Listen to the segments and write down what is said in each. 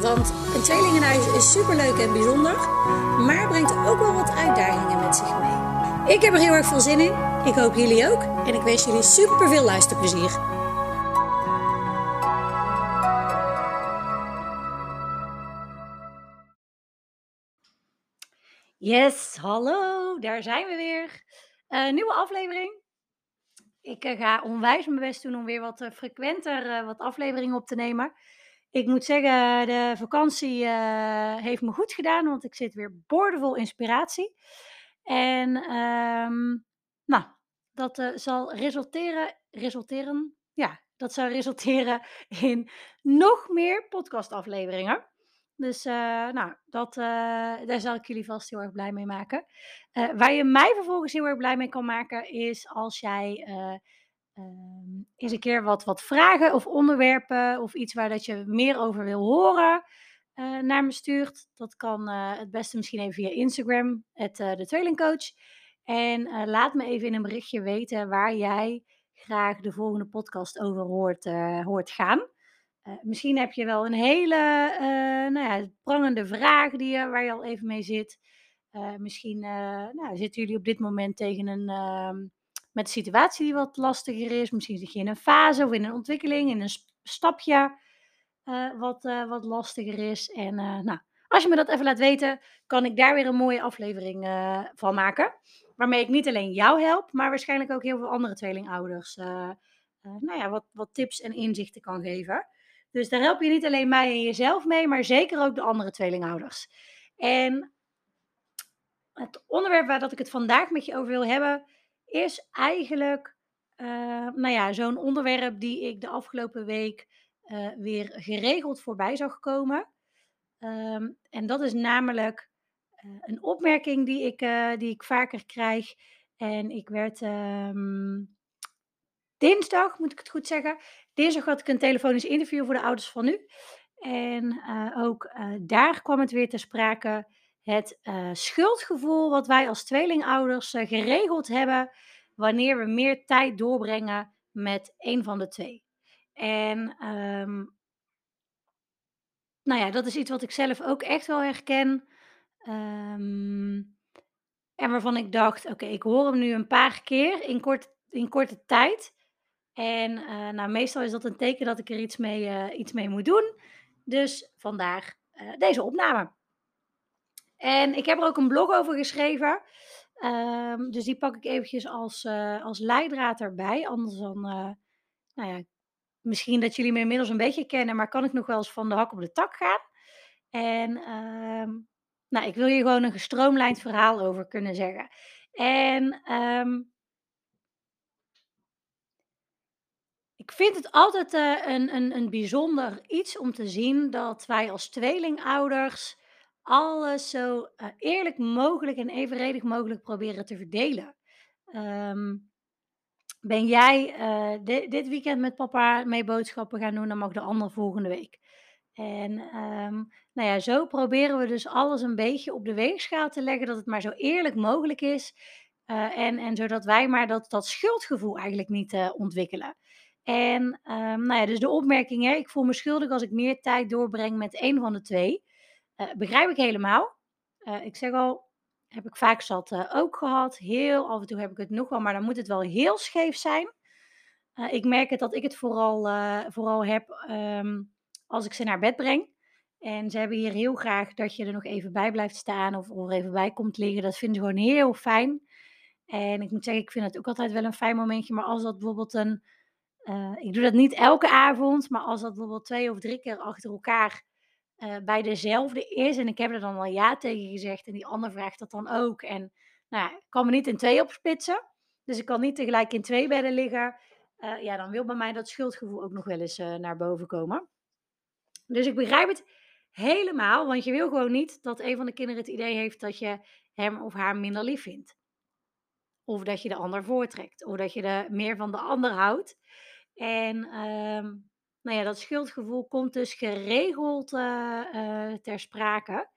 Want een tweelingenhuis is superleuk en bijzonder, maar brengt ook wel wat uitdagingen met zich mee. Ik heb er heel erg veel zin in. Ik hoop jullie ook. En ik wens jullie super veel luisterplezier. Yes, hallo, daar zijn we weer. Uh, nieuwe aflevering. Ik uh, ga onwijs mijn best doen om weer wat uh, frequenter wat afleveringen op te nemen. Ik moet zeggen, de vakantie uh, heeft me goed gedaan, want ik zit weer boordevol inspiratie. En um, nou, dat uh, zal resulteren, resulteren, ja, dat zal resulteren in nog meer podcastafleveringen. Dus uh, nou, dat, daar zal ik jullie vast heel erg blij mee maken. waar je mij vervolgens heel erg blij mee kan maken, is als jij um, eens een keer wat, wat vragen of onderwerpen of iets waar dat je meer over wil horen uh, naar me stuurt. Dat kan uh, het beste misschien even via Instagram, het, uh, de Tweelingcoach. En laat me even in een berichtje weten waar jij graag de volgende podcast over hoort, hoort gaan. misschien heb je wel een hele nou ja, prangende vraag die je, waar je al even mee zit. misschien nou, zitten jullie op dit moment tegen een ehm, met de situatie die wat lastiger is. Misschien zit je in een fase of in een ontwikkeling, in een stapje uh, wat, uh, wat lastiger is. En uh, nou, als je me dat even laat weten, kan ik daar weer een mooie aflevering van maken. Waarmee ik niet alleen jou help, maar waarschijnlijk ook heel veel andere tweelingouders nou ja, wat, wat tips en inzichten kan geven. Dus daar help je niet alleen mij en jezelf mee, maar zeker ook de andere tweelingouders. En het onderwerp waar dat ik het vandaag met je over wil hebben, is eigenlijk uh, nou ja, zo'n onderwerp die ik de afgelopen week uh, weer geregeld voorbij zag komen. Um, en dat is namelijk uh, een opmerking die ik, die ik vaker krijg. En ik werd um, dinsdag, moet ik het goed zeggen. Dinsdag had ik een telefonisch interview voor de ouders van nu. En ook daar kwam het weer te sprake het uh, schuldgevoel wat wij als tweelingouders uh, geregeld hebben wanneer we meer tijd doorbrengen met een van de twee. En um, nou ja, dat is iets wat ik zelf ook echt wel herken. Um, en waarvan ik dacht, oké, ik hoor hem nu een paar keer in, kort, in korte tijd. En uh, nou, meestal is dat een teken dat ik er iets mee, iets mee moet doen. Dus vandaar deze opname. En ik heb er ook een blog over geschreven. Um, dus die pak ik eventjes als, uh, als leidraad erbij. Anders dan, uh, nou ja, misschien dat jullie me inmiddels een beetje kennen, maar kan ik nog wel eens van de hak op de tak gaan. En um, nou, ik wil hier gewoon een gestroomlijnd verhaal over kunnen zeggen. En um, ik vind het altijd uh, een, een, een bijzonder iets om te zien dat wij als tweelingouders alles zo uh, eerlijk mogelijk en evenredig mogelijk proberen te verdelen. Um, ben jij di dit weekend met papa mee boodschappen gaan doen, dan mag de ander volgende week. En um, nou ja, zo proberen we dus alles een beetje op de weegschaal te leggen, dat het maar zo eerlijk mogelijk is. Uh, en, en zodat wij maar dat, dat schuldgevoel eigenlijk niet ontwikkelen. En um, nou ja, dus de opmerking, hè, ik voel me schuldig als ik meer tijd doorbreng met een van de twee. Uh, begrijp ik helemaal. Uh, ik zeg al, heb ik vaak zat uh, ook gehad. Heel af en toe heb ik het nog wel, maar dan moet het wel heel scheef zijn. ik merk het dat ik het vooral, vooral heb um, als ik ze naar bed breng. En ze hebben hier heel graag dat je er nog even bij blijft staan of, of er even bij komt liggen. Dat vinden ze gewoon heel fijn. En ik moet zeggen, ik vind het ook altijd wel een fijn momentje. Maar als dat bijvoorbeeld een. ik doe dat niet elke avond, maar als dat bijvoorbeeld twee of drie keer achter elkaar uh, bij dezelfde is. En ik heb er dan wel ja tegen gezegd. En die ander vraagt dat dan ook. En nou ik kan me niet in twee opsplitsen. Dus ik kan niet tegelijk in twee bedden liggen. Uh, ja, dan wil bij mij dat schuldgevoel ook nog wel eens uh, naar boven komen. Dus ik begrijp het Helemaal, want je wil gewoon niet dat een van de kinderen het idee heeft dat je hem of haar minder lief vindt. Of dat je de ander voortrekt, of dat je de meer van de ander houdt. En, ehm, nou ja, dat schuldgevoel komt dus geregeld, eh, eh, ter sprake.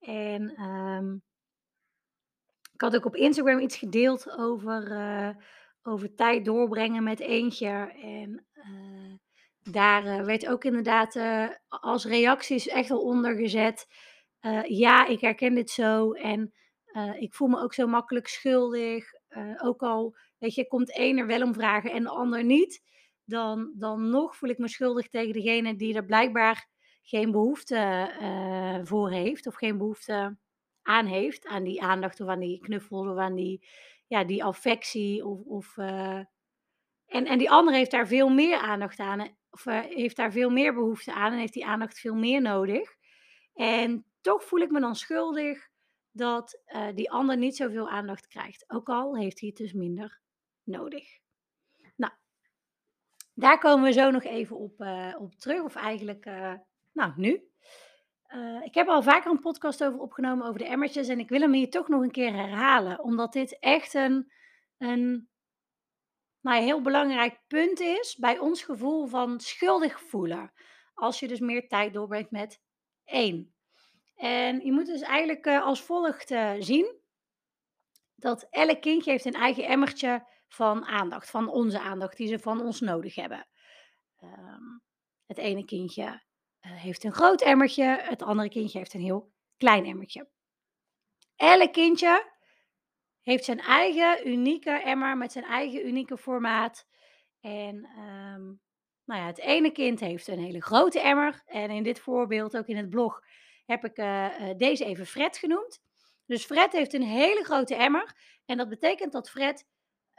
En, ehm ik had ook op Instagram iets gedeeld over, eh, over tijd doorbrengen met eentje. En daar werd ook inderdaad als reacties echt wel onder gezet. ja, ik herken dit zo en ik voel me ook zo makkelijk schuldig. Ook al, weet je, komt één er wel om vragen en de ander niet. Dan, dan nog voel ik me schuldig tegen degene die er blijkbaar geen behoefte eh, voor heeft. Of geen behoefte aan heeft. Aan die aandacht of aan die knuffel of aan die, ja, die affectie. Of, of, eh, en, en die ander heeft daar veel meer aandacht aan. Of eh, heeft daar veel meer behoefte aan. En heeft die aandacht veel meer nodig. En toch voel ik me dan schuldig dat die ander niet zoveel aandacht krijgt. Ook al heeft hij het dus minder nodig. Daar komen we zo nog even op, eh, op terug. Of eigenlijk, eh, nou, nu. Eh, ik heb al vaker een podcast over opgenomen over de emmertjes. En ik wil hem hier toch nog een keer herhalen. Omdat dit echt een, een nou heel belangrijk punt is bij ons gevoel van schuldig voelen. Als je dus meer tijd doorbrengt met één. En je moet dus eigenlijk als volgt zien dat elk kindje heeft een eigen emmertje van aandacht, van onze aandacht, die ze van ons nodig hebben. Ehm, het ene kindje eh, heeft een groot emmertje, het andere kindje heeft een heel klein emmertje. Elk kindje heeft zijn eigen unieke emmer met zijn eigen unieke formaat. En ehm, nou ja, het ene kind heeft een hele grote emmer. En in dit voorbeeld, ook in het blog, heb ik eh, eh, deze even Fred genoemd. Dus Fred heeft een hele grote emmer. En dat betekent dat Fred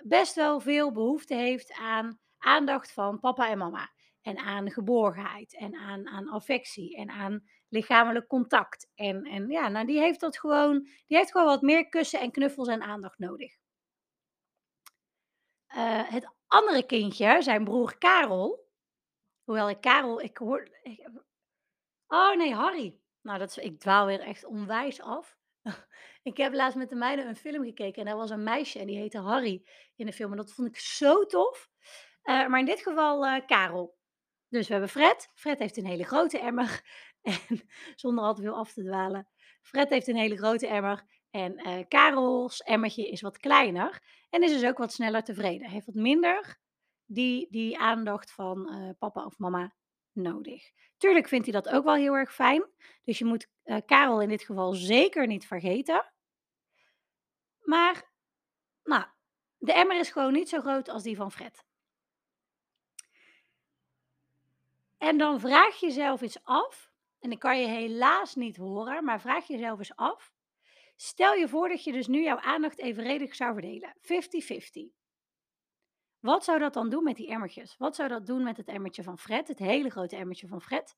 best wel veel behoefte heeft aan aandacht van papa en mama. En aan geborgenheid en aan, aan affectie en aan lichamelijk contact. En, en ja, nou, die heeft dat gewoon, die heeft gewoon wat meer kussen en knuffels en aandacht nodig. Eh, het andere kindje, zijn broer Karel, hoewel ik Karel, ik hoor, oh nee, Harry. Nou, dat ik dwaal weer echt onwijs af. ik heb laatst met de meiden een film gekeken en daar was een meisje en die heette Harry in de film. En dat vond ik zo tof. Eh, maar in dit geval eh, Karel. Dus we hebben Fred. Fred heeft een hele grote emmer. En zonder al te veel af te dwalen. Fred heeft een hele grote emmer. En eh Karels emmertje is wat kleiner. En is dus ook wat sneller tevreden. Heeft wat minder die, die aandacht van papa of mama nodig. Tuurlijk vindt hij dat ook wel heel erg fijn. Dus je moet eh, Karel in dit geval zeker niet vergeten. Maar, nou, de emmer is gewoon niet zo groot als die van Fred. En dan vraag je jezelf eens af, en ik kan je helaas niet horen, maar vraag jezelf eens af. Stel je voor dat je dus nu jouw aandacht evenredig zou verdelen, 50-50. Wat zou dat dan doen met die emmertjes? Wat zou dat doen met het emmertje van Fred, het hele grote emmertje van Fred,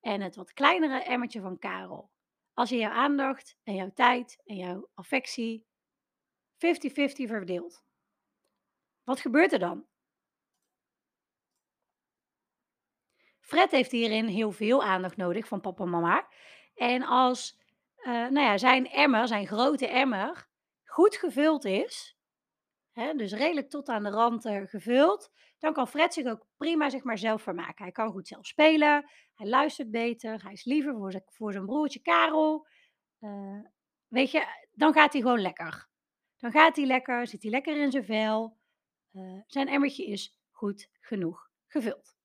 en het wat kleinere emmertje van Karel? Als je jouw aandacht en jouw tijd en jouw affectie 50-50 verdeelt. Wat gebeurt er dan? Fred heeft hierin heel veel aandacht nodig van papa en mama. En als eh, nou ja, zijn emmer, zijn grote emmer, goed gevuld is, hè, dus redelijk tot aan de rand eh, gevuld, dan kan Fred zich ook prima zeg maar, zelf vermaken. Hij kan goed zelf spelen, hij luistert beter, hij is liever voor zijn, voor zijn broertje Karel. Eh, weet je, dan gaat hij gewoon lekker. Dan gaat hij lekker, zit hij lekker in zijn vel. Eh, zijn emmertje is goed genoeg gevuld.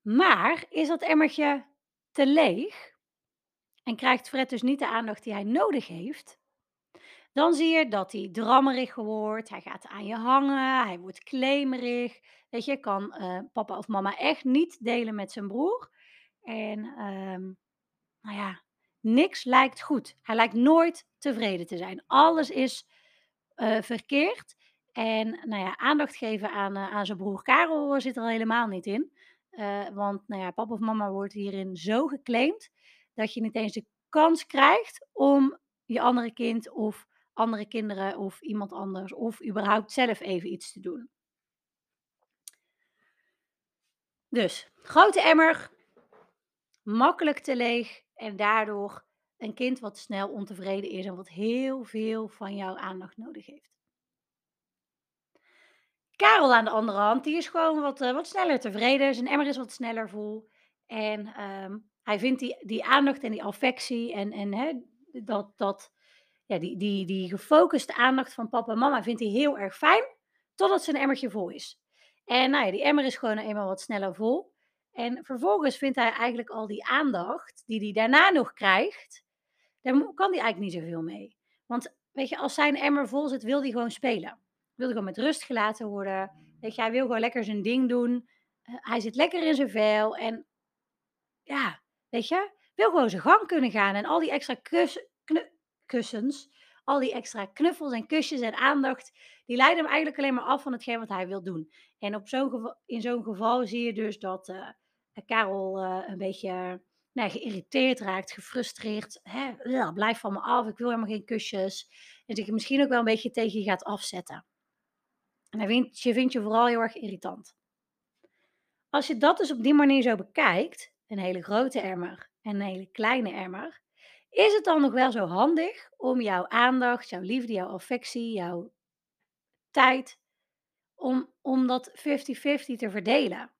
Maar is dat emmertje te leeg en krijgt Fred dus niet de aandacht die hij nodig heeft, dan zie je dat hij drammerig wordt, hij gaat aan je hangen, hij wordt klemerig. Weet je, kan eh, papa of mama echt niet delen met zijn broer. En ehm, nou ja, niks lijkt goed. Hij lijkt nooit tevreden te zijn. Alles is eh, verkeerd. En nou ja, aandacht geven aan, eh, aan zijn broer Karel zit er al helemaal niet in. Eh, want nou ja, papa of mama wordt hierin zo geclaimd dat je niet eens de kans krijgt om je andere kind of andere kinderen of iemand anders of überhaupt zelf even iets te doen. Dus, grote emmer, makkelijk te leeg en daardoor een kind wat snel ontevreden is en wat heel veel van jouw aandacht nodig heeft. Karel aan de andere hand, die is gewoon wat, eh, wat sneller tevreden. Zijn emmer is wat sneller vol. En ehm, hij vindt die, die aandacht en die affectie en, en dat, dat, ja, die, die, die gefocuste aandacht van papa en mama vindt hij heel erg fijn, totdat zijn emmertje vol is. En nou ja, die emmer is gewoon eenmaal wat sneller vol. En vervolgens vindt hij eigenlijk al die aandacht die hij daarna nog krijgt, daar kan hij eigenlijk niet zoveel mee. Want weet je, als zijn emmer vol zit, wil hij gewoon spelen. Wil hij gewoon met rust gelaten worden. Weet je, hij wil gewoon lekker zijn ding doen. Uh, hij zit lekker in zijn vel. En ja, weet je, wil gewoon zijn gang kunnen gaan. En al die extra kus, kussens, al die extra knuffels en kusjes en aandacht, die leiden hem eigenlijk alleen maar af van hetgeen wat hij wil doen. En op zo'n in zo'n geval zie je dus dat uh, Karel uh, een beetje nou, geïrriteerd raakt, gefrustreerd. Hè, blijf van me af, ik wil helemaal geen kusjes. En zich misschien ook wel een beetje tegen je gaat afzetten. En hij vindt, je vindt je vooral heel erg irritant. Als je dat dus op die manier zo bekijkt, een hele grote emmer en een hele kleine emmer, is het dan nog wel zo handig om jouw aandacht, jouw liefde, jouw affectie, jouw tijd, om, om dat 50-50 te verdelen?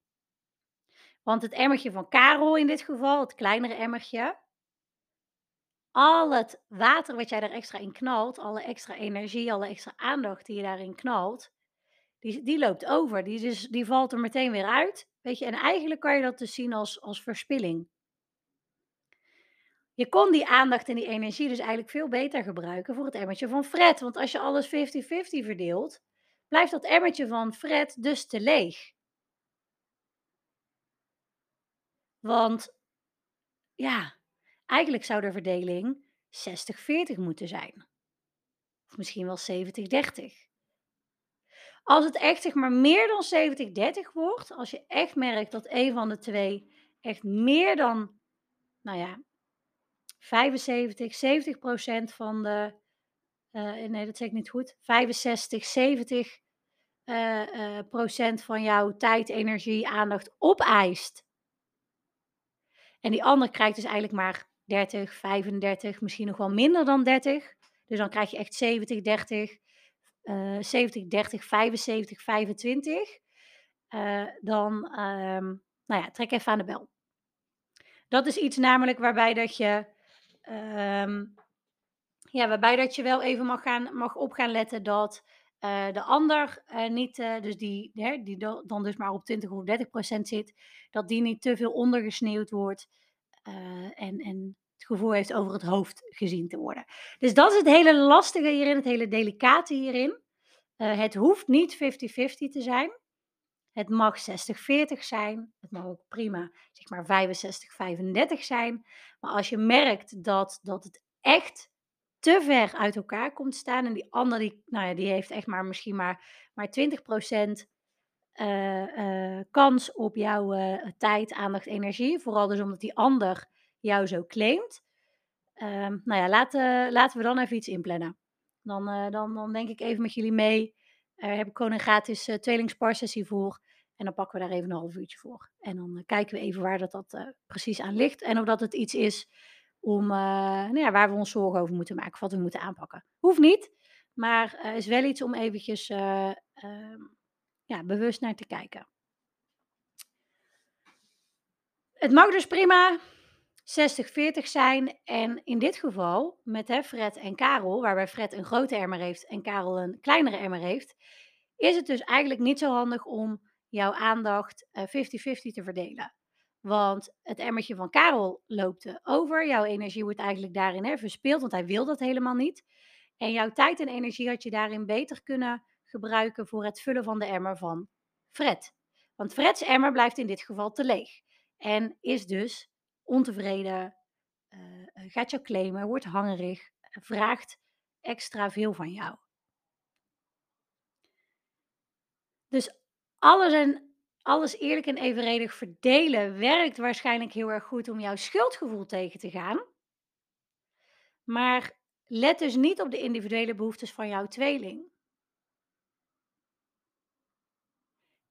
Want het emmertje van Karel in dit geval, het kleinere emmertje, al het water wat jij daar extra in knalt, alle extra energie, alle extra aandacht die je daarin knalt, die, die loopt over. Die, dus, die valt er meteen weer uit. Weet je, en eigenlijk kan je dat dus zien als, als verspilling. Je kon die aandacht en die energie dus eigenlijk veel beter gebruiken voor het emmertje van Fred. Want als je alles 50-50 verdeelt, blijft dat emmertje van Fred dus te leeg. Want ja, eigenlijk zou de verdeling 60-40 moeten zijn. Of misschien wel 70-30. Als het echt zeg maar meer dan 70-30 wordt, als je echt merkt dat een van de twee echt meer dan, nou ja, 75, 70 procent van de, uh, nee dat zeg ik niet goed, 65, 70 uh, uh, procent van jouw tijd, energie, aandacht opeist. En die ander krijgt dus eigenlijk maar 30, 35, misschien nog wel minder dan 30. Dus dan krijg je echt 70, 30, uh, 70, 30, 75, 25. Uh, dan, um, nou ja, trek even aan de bel. Dat is iets namelijk waarbij dat je, um, ja, waarbij dat je wel even mag, gaan, mag op gaan letten dat uh, de ander uh, niet, uh, dus die, hè, die dan dus maar op 20 of 30 procent zit, dat die niet te veel ondergesneeuwd wordt en, en het gevoel heeft over het hoofd gezien te worden. Dus dat is het hele lastige hierin, het hele delicate hierin. het hoeft niet 50-50 te zijn. Het mag 60-40 zijn. Het mag ook prima, zeg maar 65-35 zijn. Maar als je merkt dat, dat het echt te ver uit elkaar komt staan. En die ander, die, nou ja, die heeft echt maar misschien maar, maar 20% uh, uh, kans op jouw uh, tijd, aandacht, energie. Vooral dus omdat die ander jou zo claimt. Ehm, nou ja, laten, laten we dan even iets inplannen. Dan, eh, dan, dan denk ik even met jullie mee. Uh, heb ik gewoon een gratis tweelingsparsessie voor. En dan pakken we daar even een half uurtje voor. En dan kijken we even waar dat, dat precies aan ligt. En of dat het iets is om, nou ja, waar we ons zorgen over moeten maken. Of wat we moeten aanpakken. Hoeft niet. Maar is wel iets om eventjes ehm, ja, bewust naar te kijken. Het mag dus prima 60-40 zijn. En in dit geval, met Fred en Karel, waarbij Fred een grote emmer heeft en Karel een kleinere emmer heeft, is het dus eigenlijk niet zo handig om jouw aandacht 50-50 uh, te verdelen. Want het emmertje van Karel loopt over. Jouw energie wordt eigenlijk daarin hè, verspeeld, want hij wil dat helemaal niet. En jouw tijd en energie had je daarin beter kunnen gebruiken voor het vullen van de emmer van Fred. Want Freds emmer blijft in dit geval te leeg. En is dus ontevreden, uh, gaat jou claimen, wordt hangerig, vraagt extra veel van jou. Dus alles, en, alles eerlijk en evenredig verdelen werkt waarschijnlijk heel erg goed om jouw schuldgevoel tegen te gaan. Maar let dus niet op de individuele behoeftes van jouw tweeling.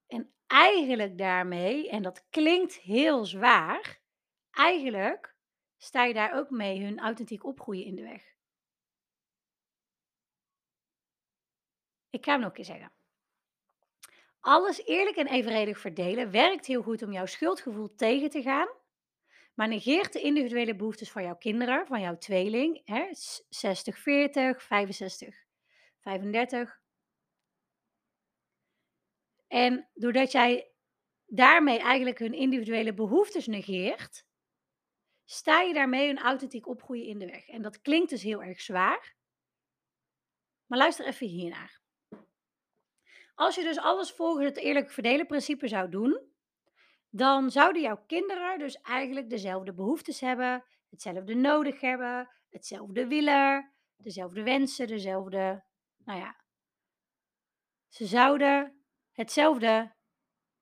En eigenlijk daarmee, en dat klinkt heel zwaar, eigenlijk sta je daar ook mee hun authentiek opgroeien in de weg. Ik ga hem nog een keer zeggen. Alles eerlijk en evenredig verdelen werkt heel goed om jouw schuldgevoel tegen te gaan, maar negeert de individuele behoeftes van jouw kinderen, van jouw tweeling, hè, 60-40, 65-35. En doordat jij daarmee eigenlijk hun individuele behoeftes negeert, sta je daarmee hun authentiek opgroeien in de weg. En dat klinkt dus heel erg zwaar. Maar luister even hiernaar. Als je dus alles volgens het eerlijk verdelen principe zou doen, dan zouden jouw kinderen dus eigenlijk dezelfde behoeftes hebben, hetzelfde nodig hebben, hetzelfde willen, dezelfde wensen, dezelfde, nou ja, ze zouden hetzelfde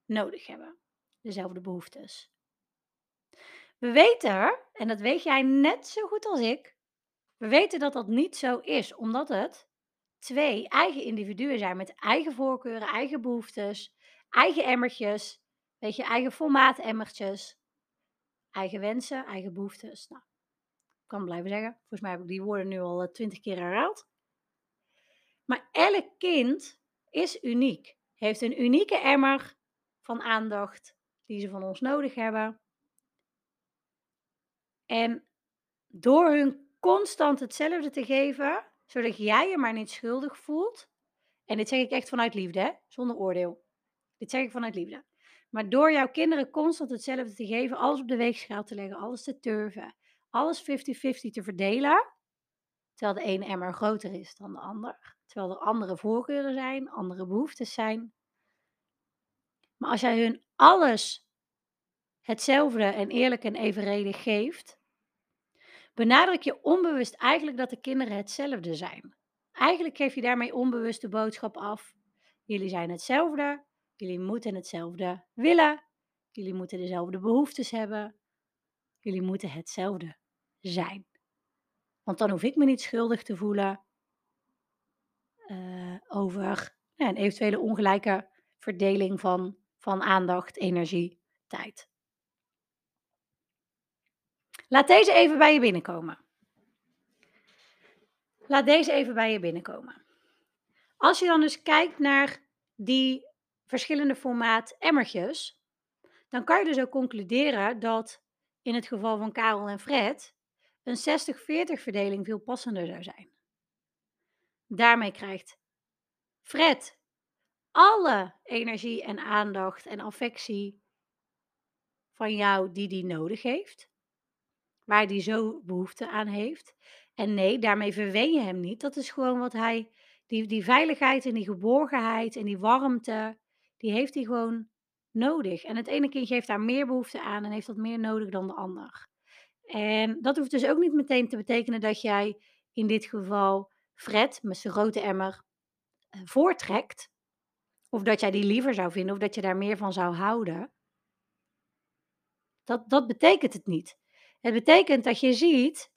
nodig hebben, dezelfde behoeftes. We weten, en dat weet jij net zo goed als ik, we weten dat dat niet zo is, omdat het twee eigen individuen zijn met eigen voorkeuren, eigen behoeftes, eigen emmertjes, weet je, eigen formaat emmertjes, eigen wensen, eigen behoeftes. Nou, ik kan blijven zeggen. Volgens mij heb ik die woorden nu al eh, twintig keer herhaald. Maar elk kind is uniek, heeft een unieke emmer van aandacht die ze van ons nodig hebben. En door hun constant hetzelfde te geven, zodat jij je maar niet schuldig voelt. En dit zeg ik echt vanuit liefde, hè? zonder oordeel. Dit zeg ik vanuit liefde. Maar door jouw kinderen constant hetzelfde te geven, alles op de weegschaal te leggen, alles te turven, alles 50-50 te verdelen, terwijl de ene emmer groter is dan de ander, terwijl er andere voorkeuren zijn, andere behoeftes zijn. Maar als jij hun alles hetzelfde en eerlijk en evenredig geeft, benadruk je onbewust eigenlijk dat de kinderen hetzelfde zijn. Eigenlijk geef je daarmee onbewust de boodschap af: jullie zijn hetzelfde, jullie moeten hetzelfde willen, jullie moeten dezelfde behoeftes hebben, jullie moeten hetzelfde zijn. Want dan hoef ik me niet schuldig te voelen uh, over ja, een eventuele ongelijke verdeling van, van aandacht, energie, tijd. Laat deze even bij je binnenkomen. Laat deze even bij je binnenkomen. Als je dan dus kijkt naar die verschillende formaat emmertjes, dan kan je dus ook concluderen dat in het geval van Karel en Fred een 60-40 verdeling veel passender zou zijn. Daarmee krijgt Fred alle energie en aandacht en affectie van jou die die nodig heeft waar hij zo behoefte aan heeft. En nee, daarmee verwen je hem niet. Dat is gewoon wat hij, die, die veiligheid en die geborgenheid en die warmte, die heeft hij gewoon nodig. En het ene kindje heeft daar meer behoefte aan en heeft dat meer nodig dan de ander. En dat hoeft dus ook niet meteen te betekenen dat jij in dit geval Fred met zijn grote emmer eh, voortrekt. Of dat jij die liever zou vinden of dat je daar meer van zou houden. Dat, dat betekent het niet. Het betekent dat je ziet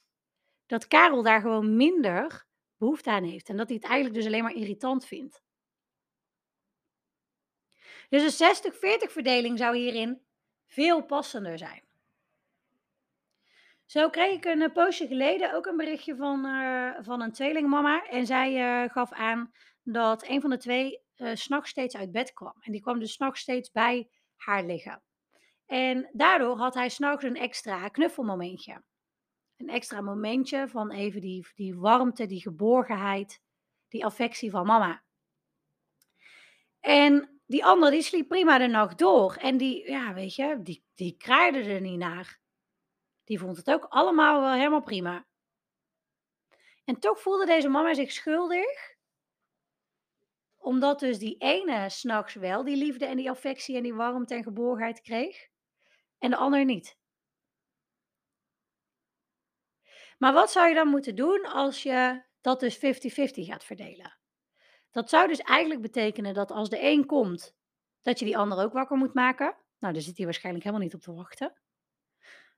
dat Karel daar gewoon minder behoefte aan heeft. En dat hij het eigenlijk dus alleen maar irritant vindt. Dus een 60-40 verdeling zou hierin veel passender zijn. Zo kreeg ik een eh, poosje geleden ook een berichtje van, uh, van een tweelingmama. En zij uh, gaf aan dat een van de twee uh, s'nachts steeds uit bed kwam. En die kwam dus s'nachts steeds bij haar liggen. En daardoor had hij s'nachts een extra knuffelmomentje. Een extra momentje van even die, die warmte, die geborgenheid, die affectie van mama. En die andere die sliep prima de nacht door. En die, ja, weet je, die, die kraaide er niet naar. Die vond het ook allemaal wel helemaal prima. En toch voelde deze mama zich schuldig. Omdat dus die ene s'nachts wel die liefde en die affectie en die warmte en geborgenheid kreeg en de ander niet. Maar wat zou je dan moeten doen als je dat dus 50-50 gaat verdelen? Dat zou dus eigenlijk betekenen dat als de een komt, dat je die ander ook wakker moet maken. Nou, daar zit hij waarschijnlijk helemaal niet op te wachten.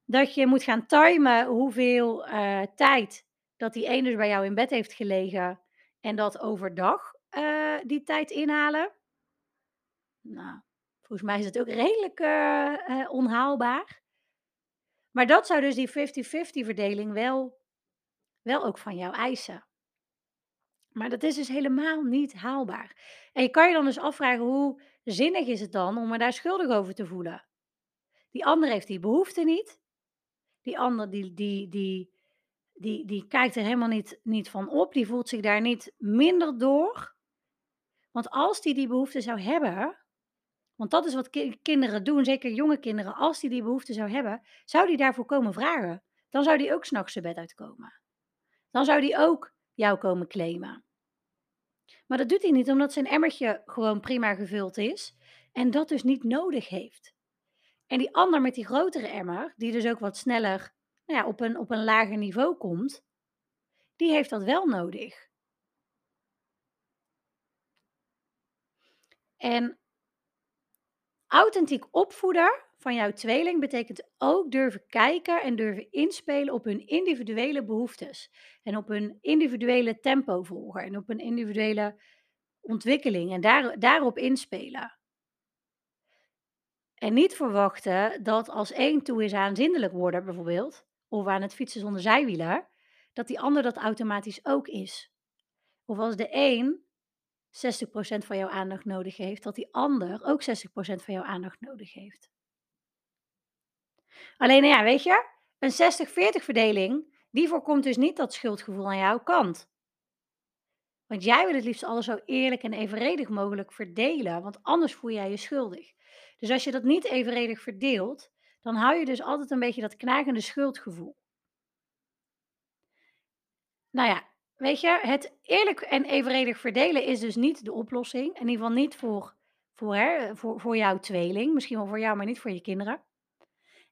Dat je moet gaan timen hoeveel uh, tijd dat die een dus bij jou in bed heeft gelegen en dat overdag uh, die tijd inhalen. Nou, Volgens mij is het ook redelijk uh, uh, onhaalbaar. Maar dat zou dus die 50-50 verdeling wel wel ook van jou eisen. Maar dat is dus helemaal niet haalbaar. En je kan je dan dus afvragen hoe zinnig is het dan om me daar schuldig over te voelen? Die ander heeft die behoefte niet. Die ander die die die die die kijkt er helemaal niet niet van op. Die voelt zich daar niet minder door. Want als die die behoefte zou hebben want dat is wat ki kinderen doen, zeker jonge kinderen. Als die die behoefte zou hebben, zou die daarvoor komen vragen. Dan zou die ook 's nachts zijn bed uitkomen. Dan zou die ook jou komen claimen. Maar dat doet hij niet, omdat zijn emmertje gewoon prima gevuld is en dat dus niet nodig heeft. En die ander met die grotere emmer, die dus ook wat sneller, nou ja, op een op een lager niveau komt, die heeft dat wel nodig. En authentiek opvoeden van jouw tweeling betekent ook durven kijken en durven inspelen op hun individuele behoeftes. En op hun individuele tempo volgen en op hun individuele ontwikkeling en daar daarop inspelen. En niet verwachten dat als één toe is aan zindelijk worden bijvoorbeeld, of aan het fietsen zonder zijwielen, dat die ander dat automatisch ook is. Of als de een 60% van jouw aandacht nodig heeft, dat die ander ook 60% van jouw aandacht nodig heeft. Alleen, nou ja, weet je, een 60-40 verdeling, die voorkomt dus niet dat schuldgevoel aan jouw kant. Want jij wil het liefst alles zo eerlijk en evenredig mogelijk verdelen, want anders voel jij je schuldig. Dus als je dat niet evenredig verdeelt, dan hou je dus altijd een beetje dat knagende schuldgevoel. Nou ja, weet je, het eerlijk en evenredig verdelen is dus niet de oplossing. In ieder geval niet voor, voor, hè, voor, voor jouw tweeling. Misschien wel voor jou, maar niet voor je kinderen.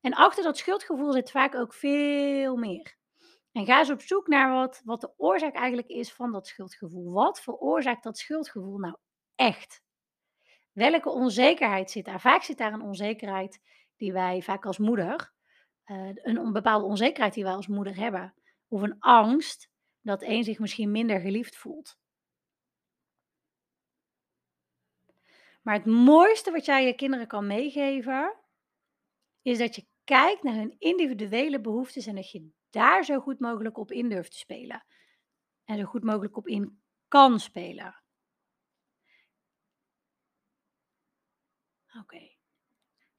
En achter dat schuldgevoel zit vaak ook veel meer. En ga eens op zoek naar wat, wat de oorzaak eigenlijk is van dat schuldgevoel. Wat veroorzaakt dat schuldgevoel nou echt? Welke onzekerheid zit daar? Vaak zit daar een onzekerheid die wij vaak als moeder, uh, een bepaalde onzekerheid die wij als moeder hebben. Of een angst dat één zich misschien minder geliefd voelt. Maar het mooiste wat jij je kinderen kan meegeven, is dat je kijkt naar hun individuele behoeftes en dat je daar zo goed mogelijk op in durft te spelen. En zo goed mogelijk op in kan spelen. Oké.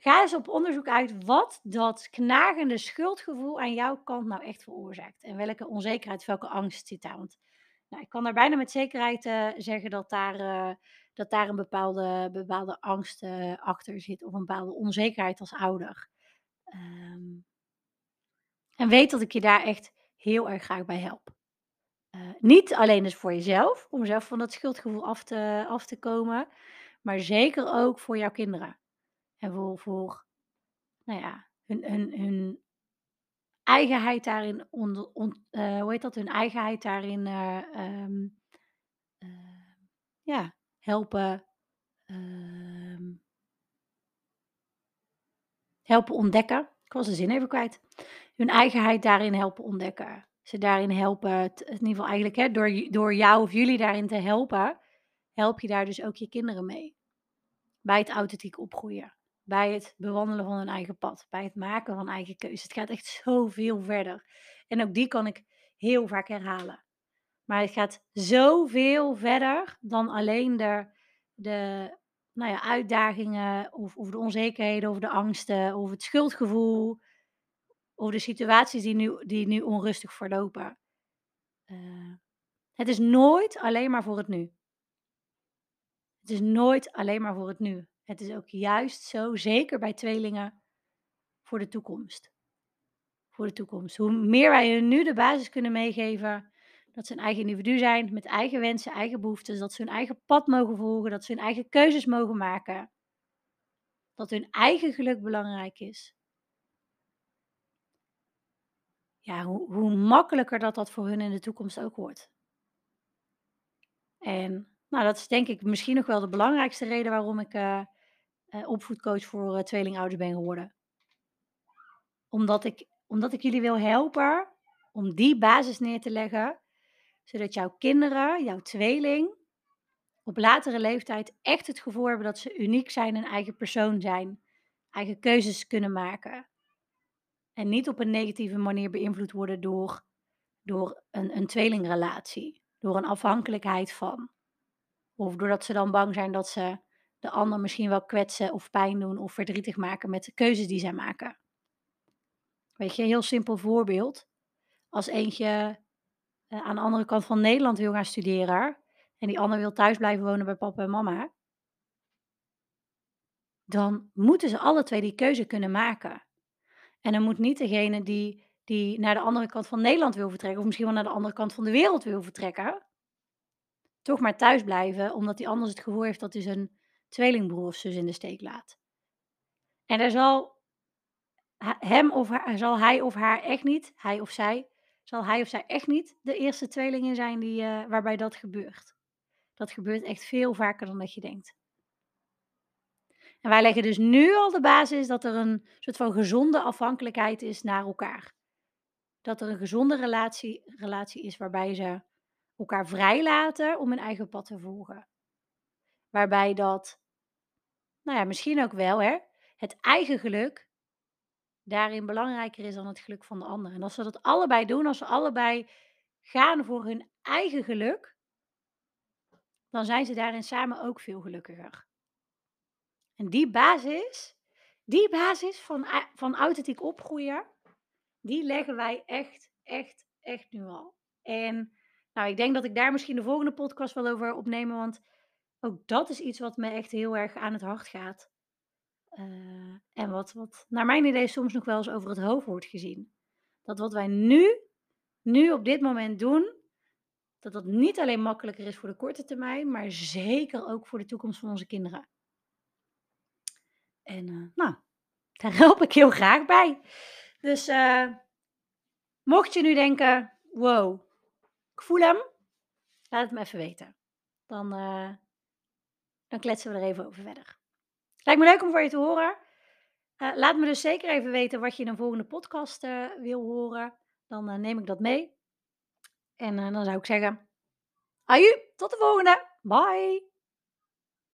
Ga eens op onderzoek uit wat dat knagende schuldgevoel aan jouw kant nou echt veroorzaakt. En welke onzekerheid, welke angst zit daar. Want nou, ik kan daar bijna met zekerheid uh, zeggen dat daar, uh, dat daar een bepaalde, bepaalde angst uh, achter zit. Of een bepaalde onzekerheid als ouder. Um, en weet dat ik je daar echt heel erg graag bij help. niet alleen dus voor jezelf, om zelf van dat schuldgevoel af te, af te komen. Maar zeker ook voor jouw kinderen. En voor, nou ja, hun, hun, hun eigenheid daarin, uh, hoe heet dat, hun eigenheid daarin, uh, um, uh, ja, helpen, um, helpen ontdekken. Ik was de zin even kwijt. Hun eigenheid daarin helpen ontdekken. Ze daarin helpen, in ieder geval eigenlijk, hè, door, door jou of jullie daarin te helpen, help je daar dus ook je kinderen mee. Bij het authentiek opgroeien bij het bewandelen van hun eigen pad, bij het maken van eigen keuzes. Het gaat echt zoveel verder. En ook die kan ik heel vaak herhalen. Maar het gaat zoveel verder dan alleen de, de nou ja, uitdagingen of, of de onzekerheden of de angsten of het schuldgevoel of de situaties die nu, die nu onrustig verlopen. Uh, het is nooit alleen maar voor het nu. Het is nooit alleen maar voor het nu. Het is ook juist zo, zeker bij tweelingen, voor de toekomst. Voor de toekomst. Hoe meer wij hun nu de basis kunnen meegeven dat ze een eigen individu zijn, met eigen wensen, eigen behoeftes, dat ze hun eigen pad mogen volgen, dat ze hun eigen keuzes mogen maken, dat hun eigen geluk belangrijk is. Ja, hoe, hoe makkelijker dat dat voor hun in de toekomst ook wordt. En nou, dat is denk ik misschien nog wel de belangrijkste reden waarom ik uh, uh, opvoedcoach voor uh, tweelingouders ben geworden. Omdat ik, omdat ik jullie wil helpen om die basis neer te leggen, zodat jouw kinderen, jouw tweeling, op latere leeftijd echt het gevoel hebben dat ze uniek zijn en eigen persoon zijn, eigen keuzes kunnen maken. En niet op een negatieve manier beïnvloed worden door, door een, een tweelingrelatie. Door een afhankelijkheid van. Of doordat ze dan bang zijn dat ze de ander misschien wel kwetsen of pijn doen of verdrietig maken met de keuzes die zij maken. Weet je, een heel simpel voorbeeld. Als eentje uh, aan de andere kant van Nederland wil gaan studeren en die ander wil thuis blijven wonen bij papa en mama, dan moeten ze alle twee die keuze kunnen maken. En dan moet niet degene die, die naar de andere kant van Nederland wil vertrekken, of misschien wel naar de andere kant van de wereld wil vertrekken, toch maar thuis blijven, omdat hij anders het gevoel heeft dat hij zijn tweelingbroer of zus in de steek laat. En er zal hem of haar, zal hij of haar echt niet, hij of zij, zal hij of zij echt niet de eerste tweelingen zijn die, uh, waarbij dat gebeurt. Dat gebeurt echt veel vaker dan dat je denkt. En wij leggen dus nu al de basis dat er een soort van gezonde afhankelijkheid is naar elkaar. Dat er een gezonde relatie, relatie is waarbij ze elkaar vrijlaten om hun eigen pad te volgen. Waarbij dat, nou ja, misschien ook wel, hè, het eigen geluk daarin belangrijker is dan het geluk van de ander. En als ze dat allebei doen, als ze allebei gaan voor hun eigen geluk, dan zijn ze daarin samen ook veel gelukkiger. En die basis, die basis van, van authentiek opgroeien, die leggen wij echt, echt, echt nu al. En nou, ik denk dat ik daar misschien de volgende podcast wel over opnemen, want ook dat is iets wat me echt heel erg aan het hart gaat. Uh, en wat, wat naar mijn idee soms nog wel eens over het hoofd wordt gezien. Dat wat wij nu, nu op dit moment doen, dat dat niet alleen makkelijker is voor de korte termijn, maar zeker ook voor de toekomst van onze kinderen. En uh, nou, daar help ik heel graag bij. Dus uh, mocht je nu denken, wow, ik voel hem, laat het me even weten. Dan, dan kletsen we er even over verder. Lijkt me leuk om voor je te horen. laat me dus zeker even weten wat je in een volgende podcast wil horen. Dan neem ik dat mee. En dan zou ik zeggen, aju, tot de volgende. Bye.